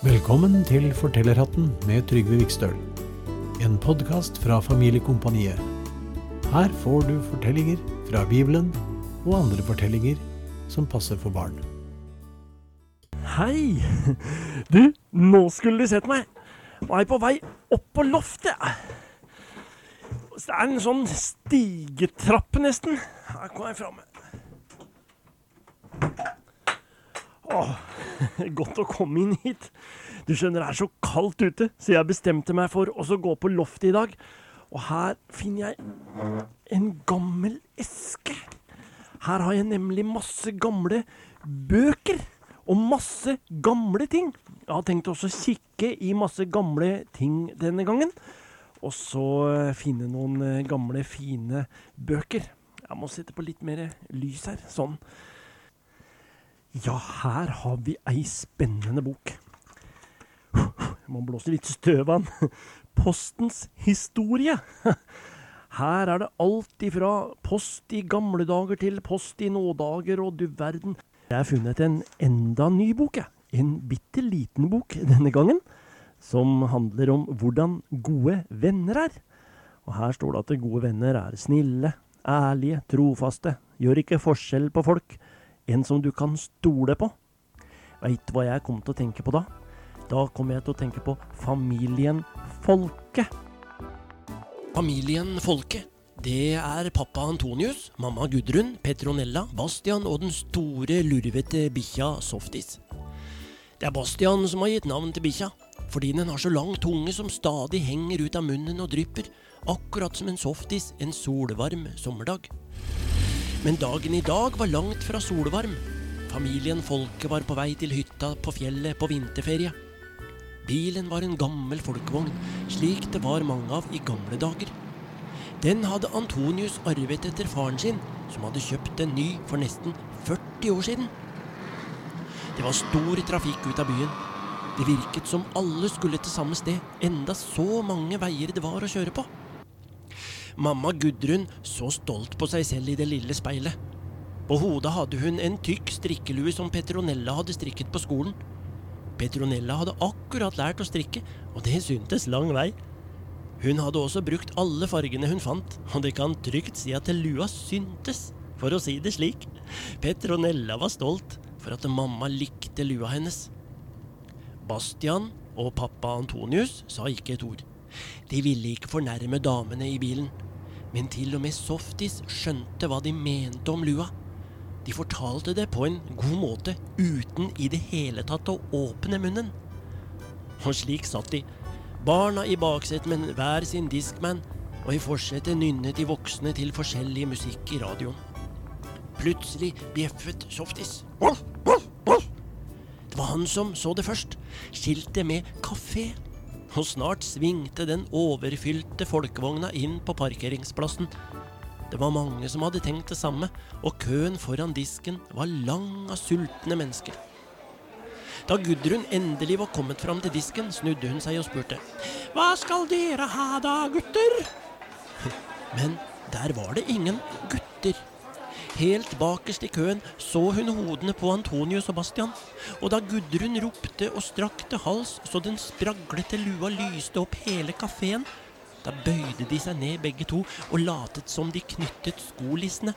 Velkommen til Fortellerhatten med Trygve Vikstøl. En podkast fra Familiekompaniet. Her får du fortellinger fra Bibelen og andre fortellinger som passer for barn. Hei! Du, nå skulle du sett meg. Er jeg på vei opp på loftet. Det er en sånn stigetrapp, nesten. Her kommer jeg framme. Åh, godt å komme inn hit. Du skjønner, det er så kaldt ute, så jeg bestemte meg for å gå på loftet i dag. Og her finner jeg en gammel eske. Her har jeg nemlig masse gamle bøker. Og masse gamle ting. Jeg har tenkt også å kikke i masse gamle ting denne gangen. Og så eh, finne noen eh, gamle, fine bøker. Jeg må sette på litt mer lys her. Sånn. Ja, her har vi ei spennende bok. Jeg må blåse litt støv av den. Postens historie. Her er det alt ifra post i gamle dager til post i nådager og du verden. Jeg har funnet en enda ny bok, jeg. En bitte liten bok denne gangen. Som handler om hvordan gode venner er. Og her står det at gode venner er snille, ærlige, trofaste, gjør ikke forskjell på folk. En som du kan stole på. Veit du hva jeg kom til å tenke på da? Da kommer jeg til å tenke på familien Folke. Familien Folke. Det er pappa Antonius, mamma Gudrun, Petronella, Bastian og den store, lurvete bikkja Softis. Det er Bastian som har gitt navn til bikkja, fordi den har så lang tunge som stadig henger ut av munnen og drypper, akkurat som en softis en solvarm sommerdag. Men dagen i dag var langt fra solvarm. Familien Folke var på vei til hytta på fjellet på vinterferie. Bilen var en gammel folkevogn, slik det var mange av i gamle dager. Den hadde Antonius arvet etter faren sin, som hadde kjøpt en ny for nesten 40 år siden. Det var stor trafikk ut av byen. Det virket som alle skulle til samme sted, enda så mange veier det var å kjøre på. Mamma Gudrun så stolt på seg selv i det lille speilet. På hodet hadde hun en tykk strikkelue som Petronella hadde strikket på skolen. Petronella hadde akkurat lært å strikke, og det syntes lang vei. Hun hadde også brukt alle fargene hun fant, og det kan trygt si at lua syntes, for å si det slik. Petronella var stolt for at mamma likte lua hennes. Bastian og pappa Antonius sa ikke et ord. De ville ikke fornærme damene i bilen, men til og med Softis skjønte hva de mente om lua. De fortalte det på en god måte, uten i det hele tatt å åpne munnen. Og slik satt de, Barna i baksetet med hver sin Discman, og i forsetet nynnet de voksne til forskjellig musikk i radioen. Plutselig bjeffet Softis. Det var han som så det først. Skiltet med kafé. Og snart svingte den overfylte folkevogna inn på parkeringsplassen. Det var mange som hadde tenkt det samme, og køen foran disken var lang av sultne mennesker. Da Gudrun endelig var kommet fram til disken, snudde hun seg og spurte. Hva skal dere ha da, gutter? Men der var det ingen gutter. Helt bakerst i køen så hun hodene på Antonius og Bastian. Og da Gudrun ropte og strakte hals så den spraglete lua lyste opp hele kafeen, da bøyde de seg ned begge to og latet som de knyttet skolissene,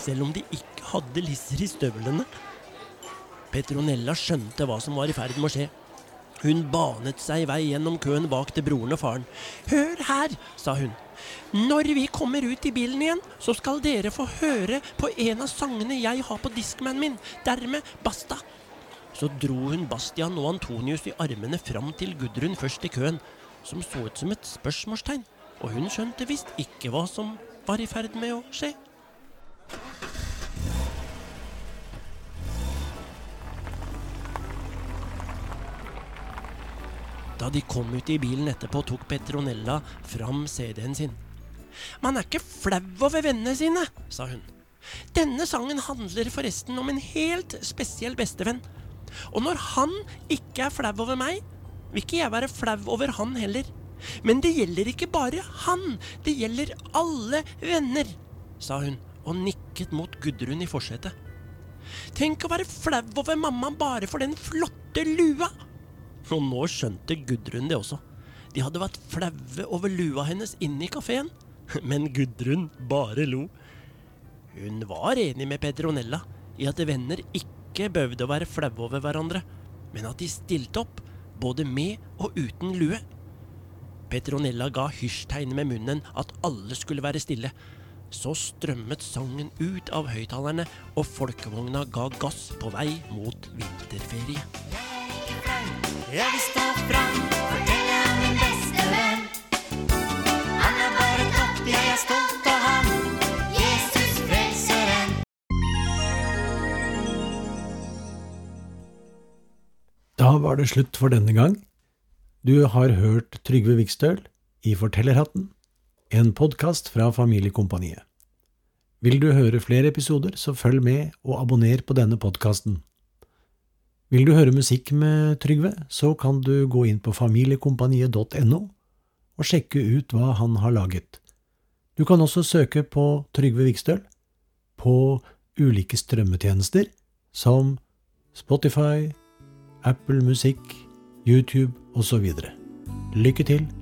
selv om de ikke hadde lisser i støvlene. Petronella skjønte hva som var i ferd med å skje. Hun banet seg vei gjennom køen bak til broren og faren. Hør her, sa hun. Når vi kommer ut i bilen igjen, så skal dere få høre på en av sangene jeg har på diskmanen min. Dermed basta. Så dro hun Bastian og Antonius i armene fram til Gudrun først i køen, som så ut som et spørsmålstegn, og hun skjønte visst ikke hva som var i ferd med å skje. Da de kom ut i bilen etterpå, tok Petronella fram CD-en sin. Man er ikke flau over vennene sine, sa hun. Denne sangen handler forresten om en helt spesiell bestevenn. Og når han ikke er flau over meg, vil ikke jeg være flau over han heller. Men det gjelder ikke bare han, det gjelder alle venner, sa hun og nikket mot Gudrun i forsetet. Tenk å være flau over mamma bare for den flotte lua. Og nå skjønte Gudrun det også. De hadde vært flaue over lua hennes inne i kafeen. Men Gudrun bare lo. Hun var enig med Petronella i at venner ikke behøvde å være flaue over hverandre, men at de stilte opp, både med og uten lue. Petronella ga hysjtegn med munnen at alle skulle være stille. Så strømmet sangen ut av høyttalerne, og folkevogna ga gass på vei mot vinterferie. Jeg vil stå fram, fortelle om min beste venn. Han er bare topp, jeg er stolt av ham. Jesus frelseren. Da var det slutt for denne gang. Du har hørt Trygve Vikstøl i Fortellerhatten, en podkast fra Familiekompaniet. Vil du høre flere episoder, så følg med og abonner på denne podkasten. Vil du høre musikk med Trygve, så kan du gå inn på familiekompaniet.no og sjekke ut hva han har laget. Du kan også søke på Trygve Vikstøl på ulike strømmetjenester som Spotify, Apple Musikk, YouTube osv. Lykke til!